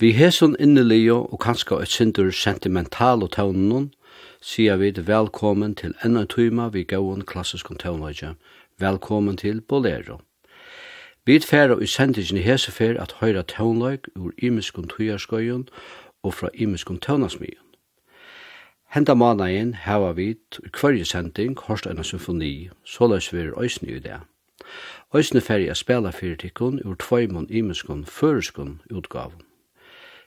Vi hesson innelio og kanska et sindur sentimental og tøvnen, sier vi velkommen til enda tøyma vi gauon klassisk tøvnøyja. Velkommen til Bolero. Vi færa i sendingen i hesefer at høyra tøvnløyk ur imiskun tøyarskøyen og fra imiskun tøvnasmyen. Henda managen hava vi i kvarje sending hårst enn symfoni, såleis vi er òsne i det. Òsne færg a spela fyrir tikkun ur tvøymon imiskun føreskun utgavun.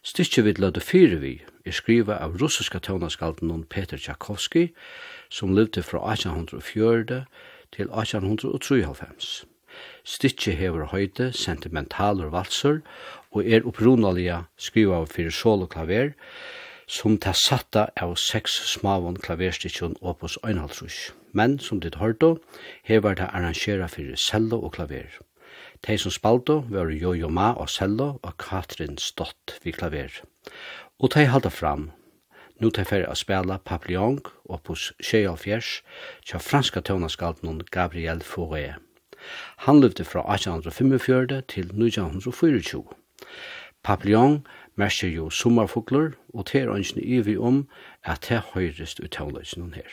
Stykket vi lødde fire vi er skriva av russiska tøvnaskalden Peter Tchaikovsky, som levde fra 1804 til 1893. Stykket hever høyde, sentimentaler valser, og er opprunalige skriva av fire sol og klaver, som ta satta av seks smavon klaverstykken opus 1,5. Men, som ditt hørte, hever det arrangera fire cello og klaver. Tei som spaldo var Jojo Ma og Sello og Katrin Stott vi klaver. Og tei halda fram. Nu tei fer a spela Papillon opus 74 tja franska tøvnaskalten Gabriel Fauré. Han levde fra 1845 til 1924. Papillon merker jo sommerfugler, og ter ønskene ivi om at det høyrest ut tøvnløsene her.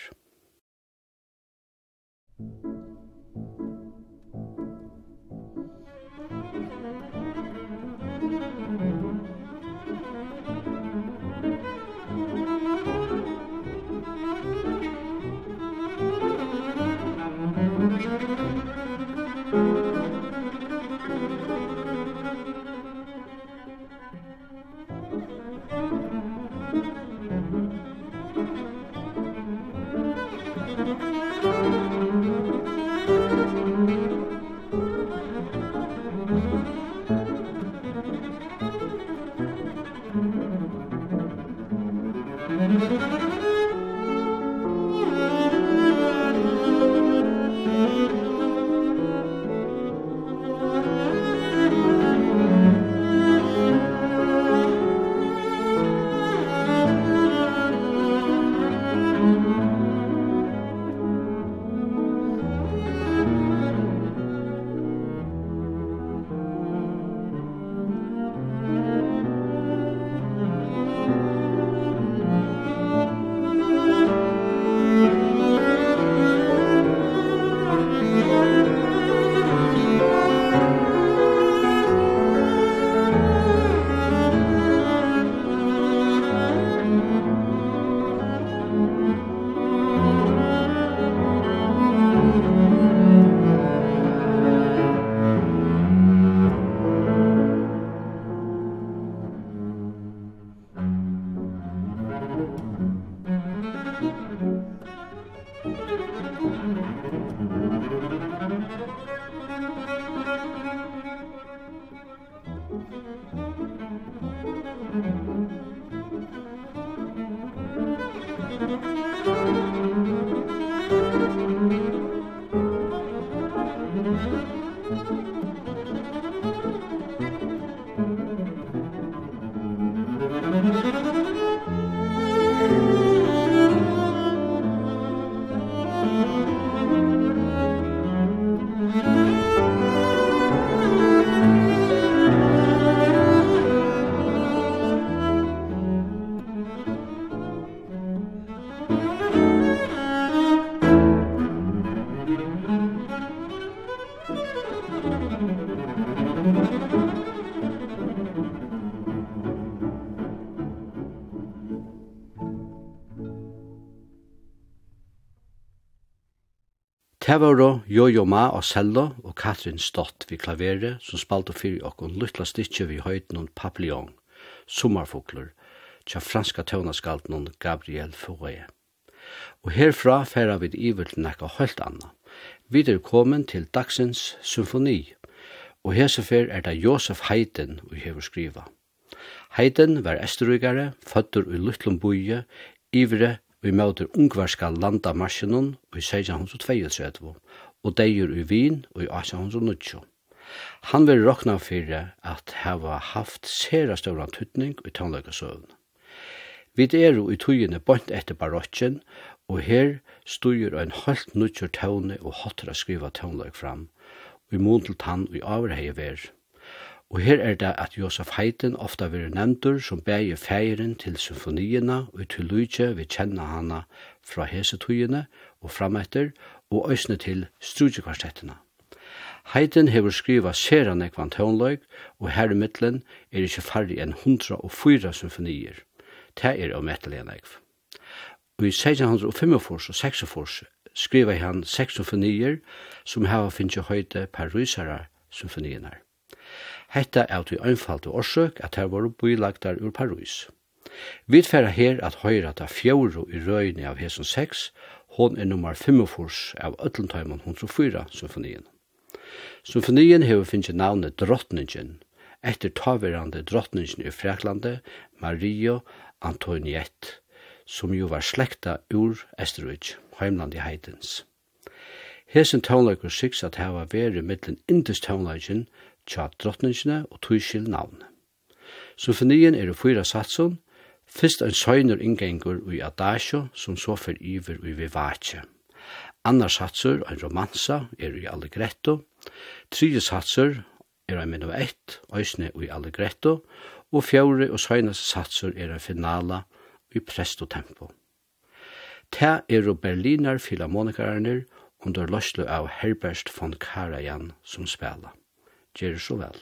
Tævaro, Jojo Ma og Sello og Katrin Stott vi klaveret som spalte fyrir okkon luttla stikje vi høyden og papillon, sommerfugler, tja franska tøvnaskalten Gabriel Fouet. Og herfra færa vi iver til nekka høylt anna. Vi er kommet til dagsens symfoni, og hesefer er det Josef Heiden vi hever skriva. Heiden var esterugare, føtter i Lutlumbuie, ivre vi møter ungvarska landamarsinon i 1632, og deir i Wien i 1890. Han vil råkna fyrir at hava haft sera større antutning i tannløkasøvn. Vi er i tøyene bort etter barokken, og her styrir ein halvt nutjur tøvne og hotra skriva tøvnløk fram, og i mån til tann og i overheie verre. Og her er det at Josef Haydn ofta vil nevndur som bægir feiren til symfoniina og til lydje vi kjenna hana fra hesetugene og frametter og òsne til strujekvartettina. Haydn hever skriva sera nekvan tónløg og her i middelen er ikkje farri enn 104 symfonier. Det er om etterlega nekv. Og i 1605 og 1646 skriva han seks symfonier som hava finnje høyde per rysara symfoniernar. Hetta er til einfalt og orsøk at her var bylagtar ur Paris. Vi færa her at høyra ta fjóru i røyni av hesson 6, hon er nummer 45 av Øtlundheimen 104 symfonien. Symfonien hever finnje navnet Drottningen, etter taverande Drottningen i Freklande, Mario Antoniette, som jo var slekta ur Esterwich, heimland i Heidens. Hesen tónleikur siks at hava veri mittlen indus tónleikin tja drottningene og tøyskil navn. Symfonien er i fyra satsun, fyrst ein søgner inngengur i adasjo som så fyr iver i Vivace. Annar satsur, ein romansa, er i Allegretto. Tredje satsur er ein ett òsne i Allegretto. Og fjore og søgnes satsur er ein finala i presto tempo. Ta er og Berliner filharmonikarerne under løslu av Herbert von Karajan som spela. Gjør så vel.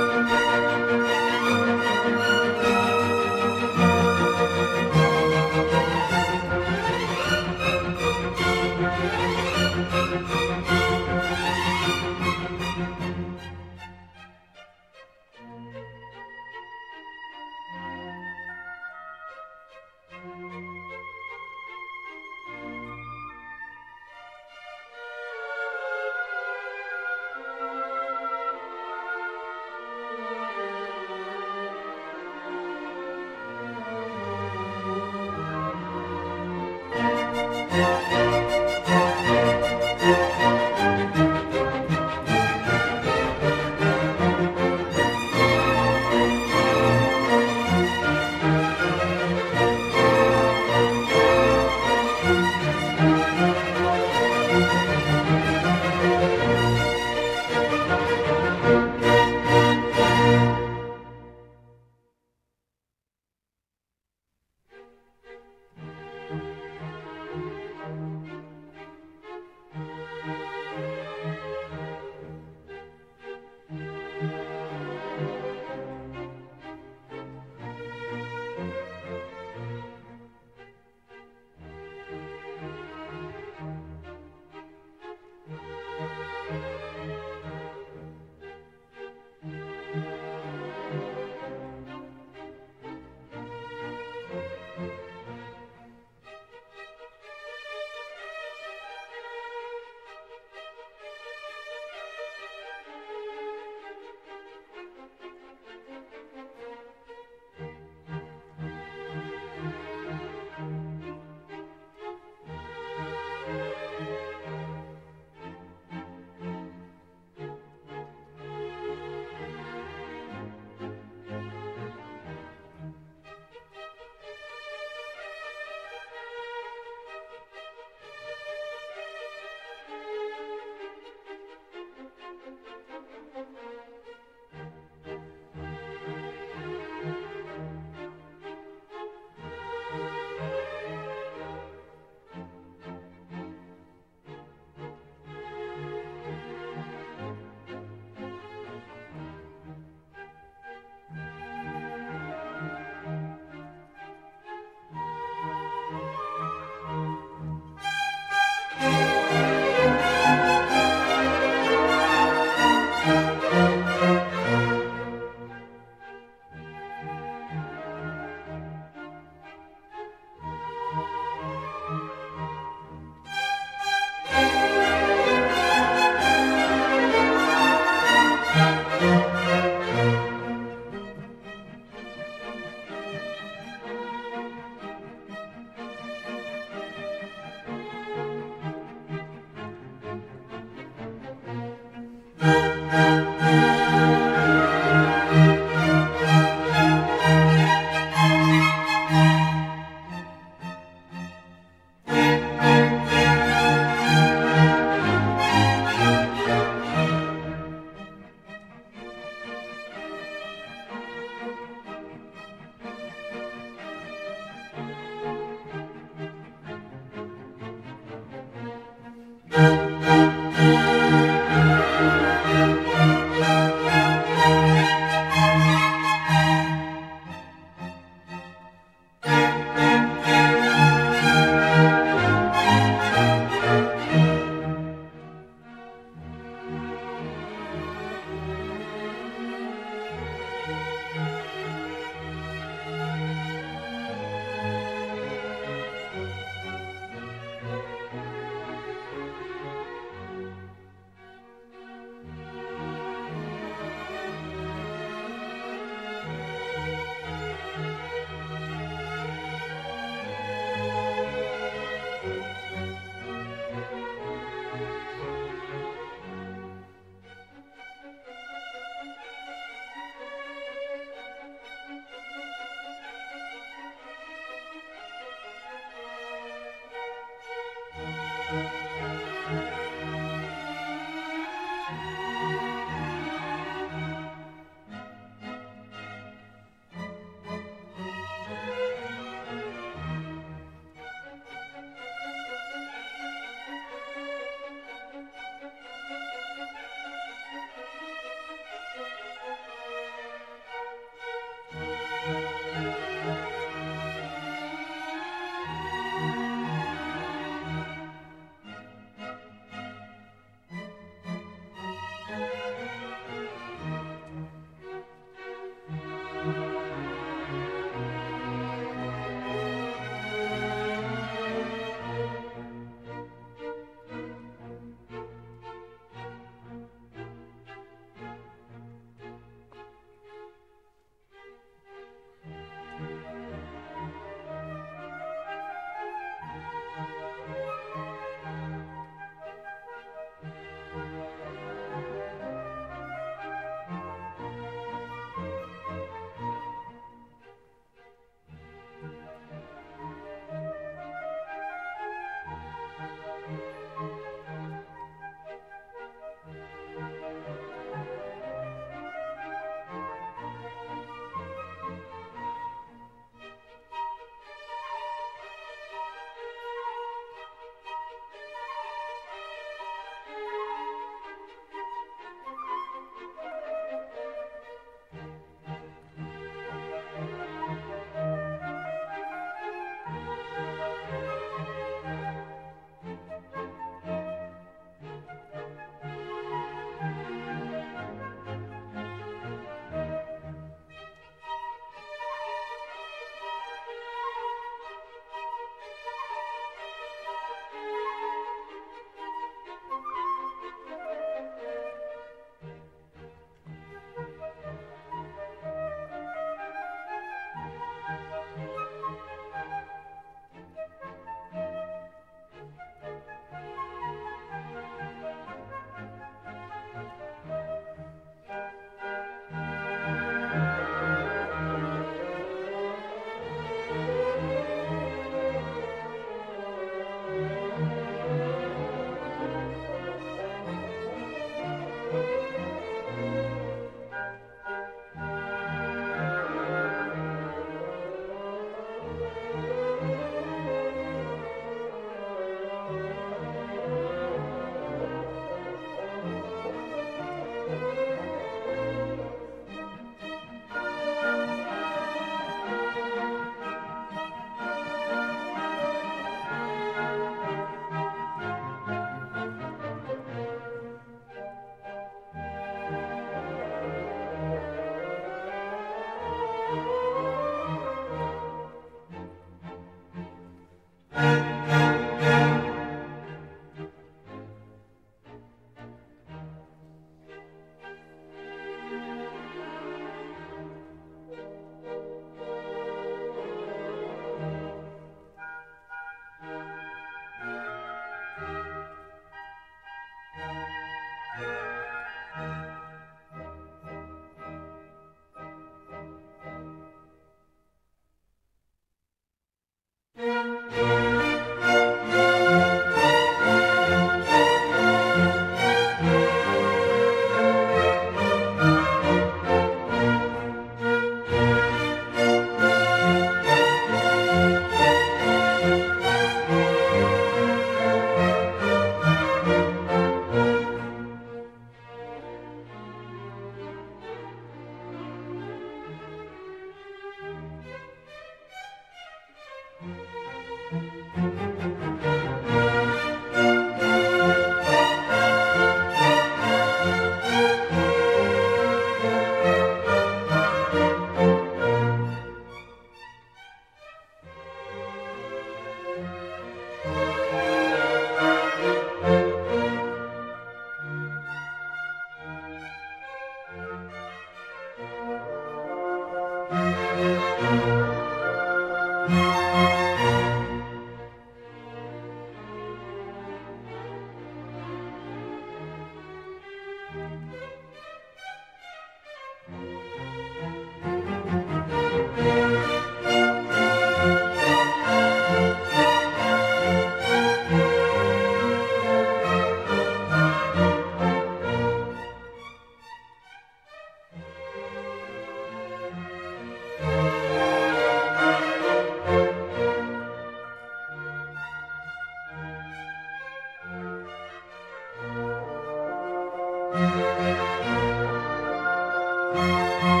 Musik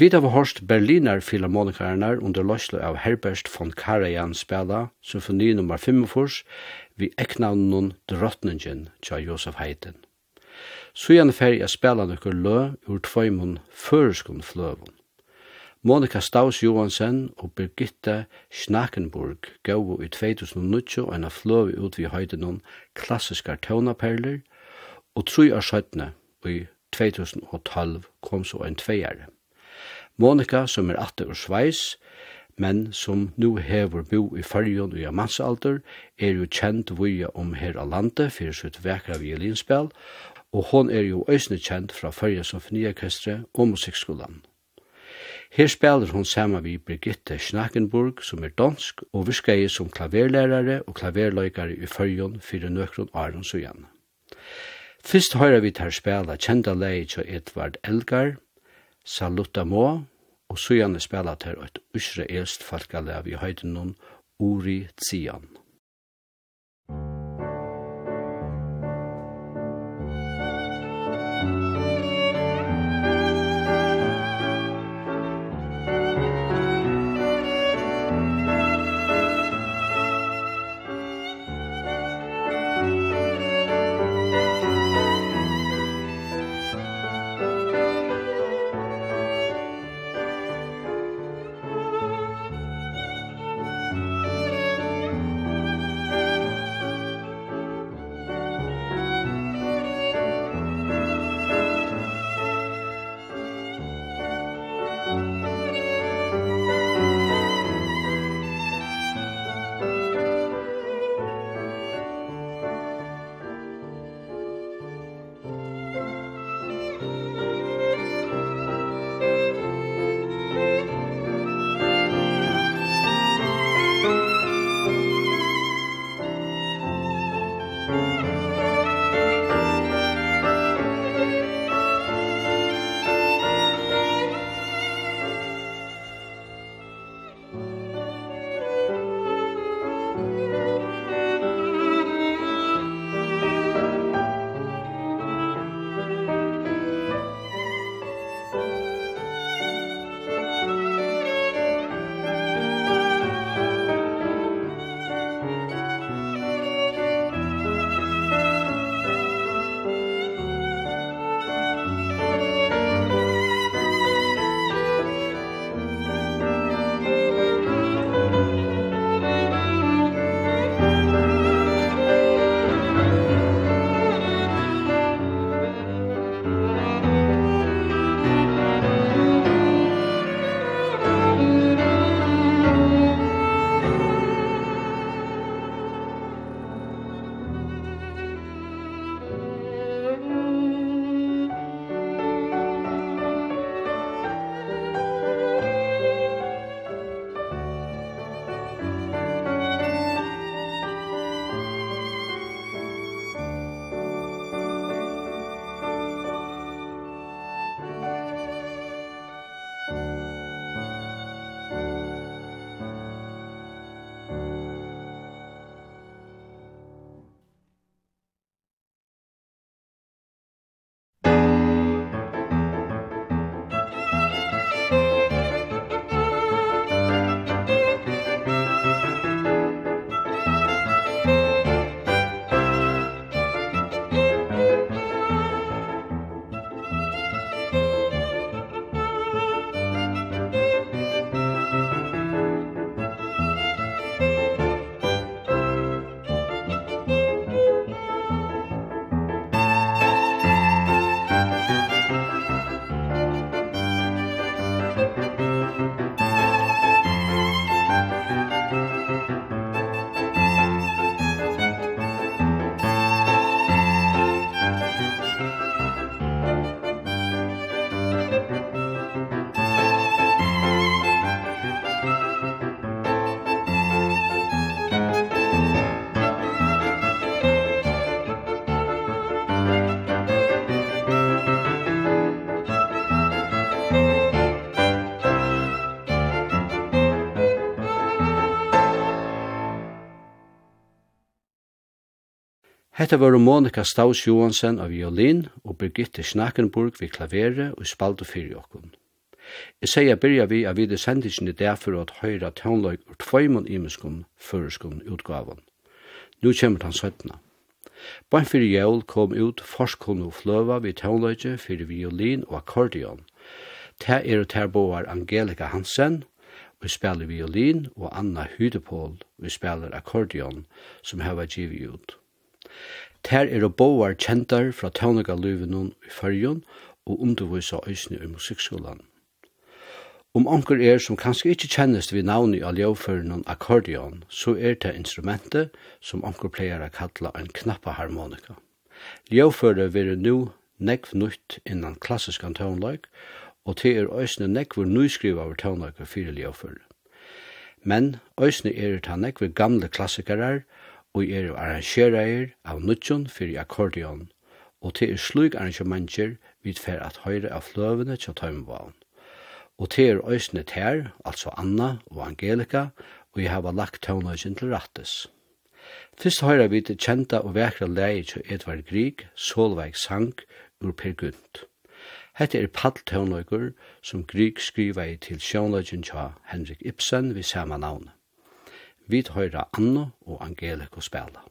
Vi har hørt Berliner Philharmonikarnar under løslo av Herbert von Karajan spela symfoni nummer 45 vi eknavnen drottningen tja Josef Haydn. Sujan ferie jeg spela nokkur lø ur tvøymon føreskon fløvun. Monika Staus Johansen og Birgitte Schnakenburg gav i 2009 og en fløv ut vi høyde noen klassiske tøvnaperler, og tru av skjøttene i 2012 kom så en tveiere. Monika, som er atter og sveis, men som nu hever bo i fyrjon og i mansalder, er jo kjent via om her av landet for sitt vekra violinspel, og hon er jo øysne kjent fra Fyrja symfoniakestre og Musikkskolan. Her spelar hon sama vi Brigitte Schnackenburg, som er dansk, og virskei som klaverlærare og klaverløykare i Fyrjon fyrir nøkron Aronsøyan. Fyrst høyra vi tar spela kjenda leie til Edvard Elgar, Salutamo, og søgjane spela til et israelst falkalev i høyden Uri Tzian. Hetta var Monika Staus Johansen av violin og Birgitte Schnakenburg við klavere og spaltu fyrir okkum. Jeg sier byrja vi av vide sendingen i dag for at høyra tøvnløyk og tvøymon imenskum føreskum utgavan. Nu kommer han søttena. Bøyn fyrir jævl kom ut forskon og fløva við tøvnløyke fyrir violin og akkordeon. Ta er og terboar Angelika Hansen, vi spelar violin og Anna Hydepol, vi spelar akkordeon, som hava givet ut. Ter er og boar kjentar fra tøvnagaluvinon i fyrjon og undervisa øysni i musikkskolan. Om anker er som kanskje ikkje kjennest vi navni av ljøvføren akkordeon, så er det instrumentet som anker pleier å kalla en knappa harmonika. Ljøvfører vil nu nekv nytt innan klassisk tøvnlag, og til er øysne nekvur nyskriva over tøvnlag og fire ljøvfører. Men øysne er det nekv gamle klassikarar, og er arrangerair av nutjon fyrir akkordeon, og til er slug arrangementer vid fer at høyre av fløvene til tøymvalen. Og til er òsne ter, altså Anna og Angelica, og jeg har lagt tøvnøysen til rattes. Fyrst høyre vi til kjenta og vekra leie til Edvard Grieg, Solveig Sank, ur Per Gunt. Hette er palltøvnøyker som Grieg skriva i til sjøvnøysen til Henrik Ibsen vi samme navnet. Vi høyra Anno og Angelico spela.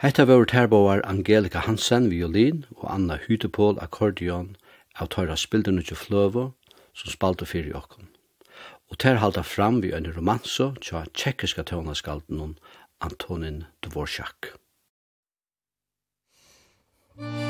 Hetta var terboar Angelika Hansen violin og Anna Hytepol akkordeon av tøyra spildene til fløvo som spalte fyrir okkon. Og ter halda fram vi en romanso tja tjekkiska tøvnaskalten Antonin Dvorak. Musik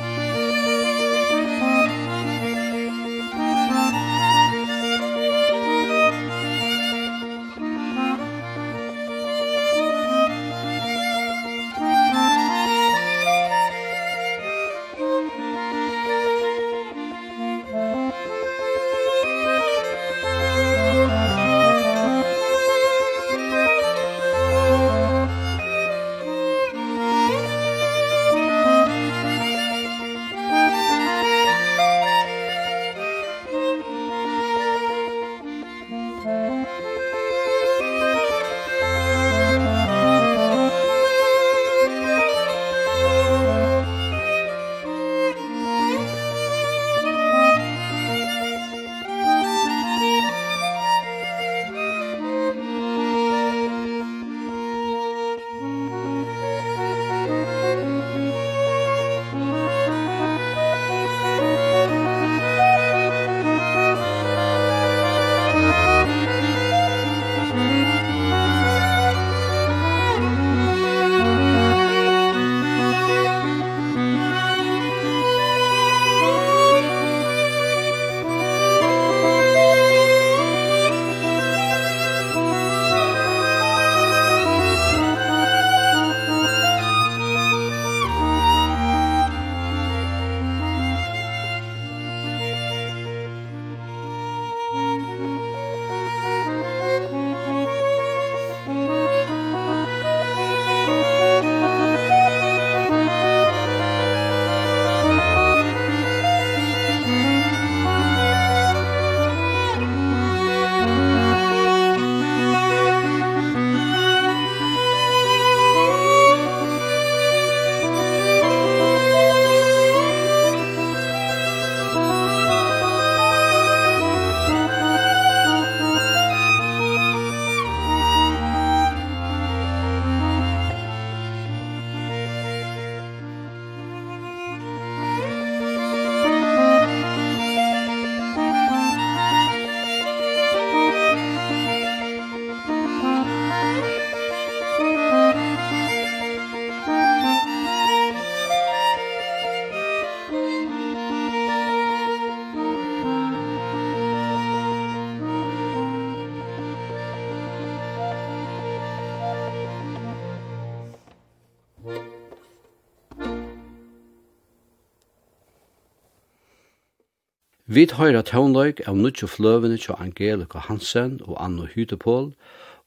Vi høyra tøvnløyk av nutjo fløvene til Angelika Hansen og Anno Hydepol,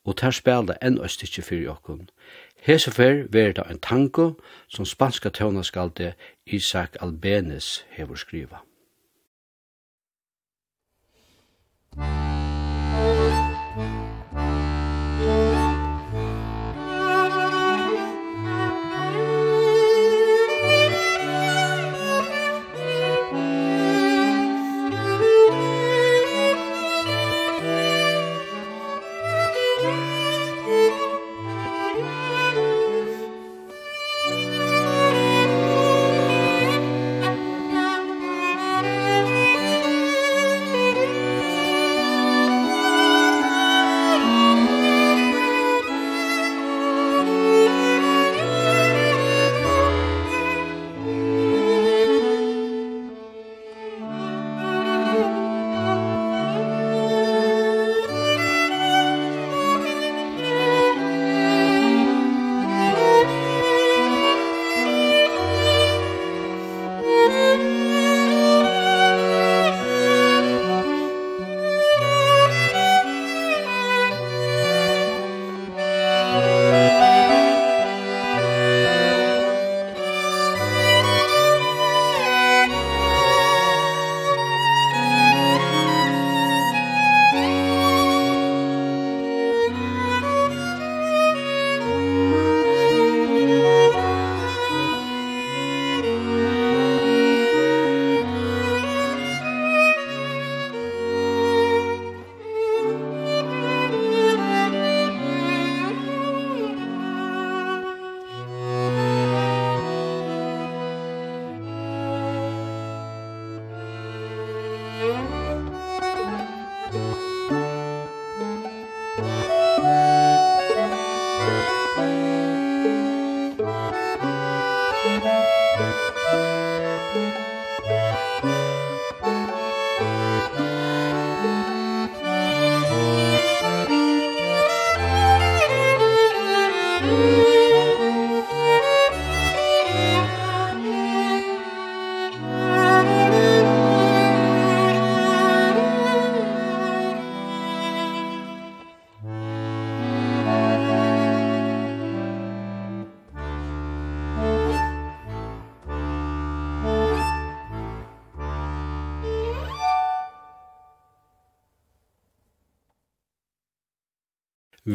og ter spela enn østikje fyrir jokken. Hesefer ver det en tango som spanska tånaskalde Isaac Albenes hever skriva.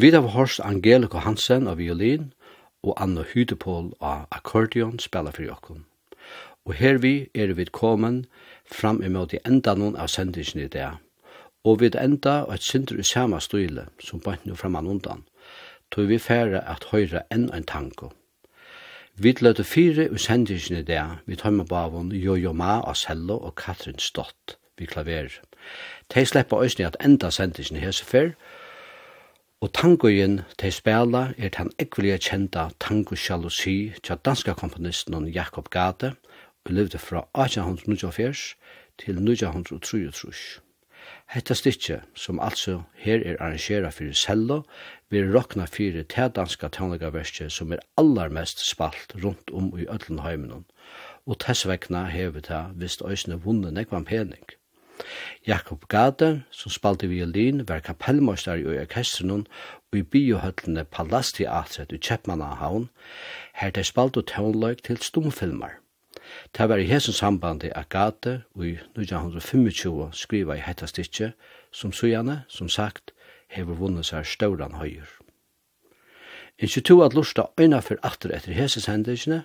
Vi har hørt Angelica Hansen av violin og Anna Hydepol av akkordeon spela for jokken. Og her vi er vi kommet fram imot i enda noen av sendingen i det. Og vi enda og et synder i samme stile som bant nå fram undan, tog vi færre at høyre enn en tanko. Vi løte fire og sendingen i det, vi tar med bavon Jojo Ma av Sello og Katrin Stott vi klaver. De slipper øyne at enda sendingen hese før, og Og tangoen til spela er den ekvelige kjenta Tango Jalousi tja danska komponisten Jakob Gade og levde fra 1894 til 1933. Hetta stikje, som altså her er arrangera fyrir cello, vil rokna fyrir te danska tjónleikaverskje som er allarmest spalt rundt om i Ødlenheimenon, og tess vegna hevet ta vist òsne vunne nekvan pening. Jakob Gade, som spalte violin, var kapellmøster i orkestren og i biohøttene Palastiatret i Kjeppmannahavn, her de spalte tøvnløyk til stumfilmer. Det var i hesen sambandi at Gade og i 1925 skriva i hetta stikje, som sujane, som sagt, hever vunnet seg stauran høyur. Ikke to at lusta øyna for atter etter heses hendelsene,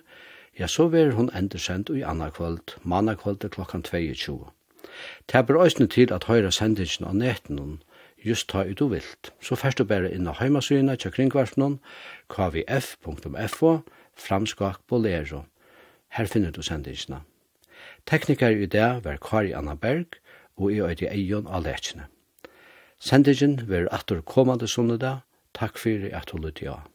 ja, så ver hun endersendt i anna kvöld, manna kvöld klokkan 22. Det er òsne til at høyre sendingen av netten just ta ut og vilt. Så først du bare inn av heimasyna til kringvarsnen kvf.fo framskak bolero. Her finner du sendingene. Tekniker i det var Kari Anna Berg og i øyde Eion av Lechene. Sendingen var atter kommande sunnedag. Takk for at du lytte av.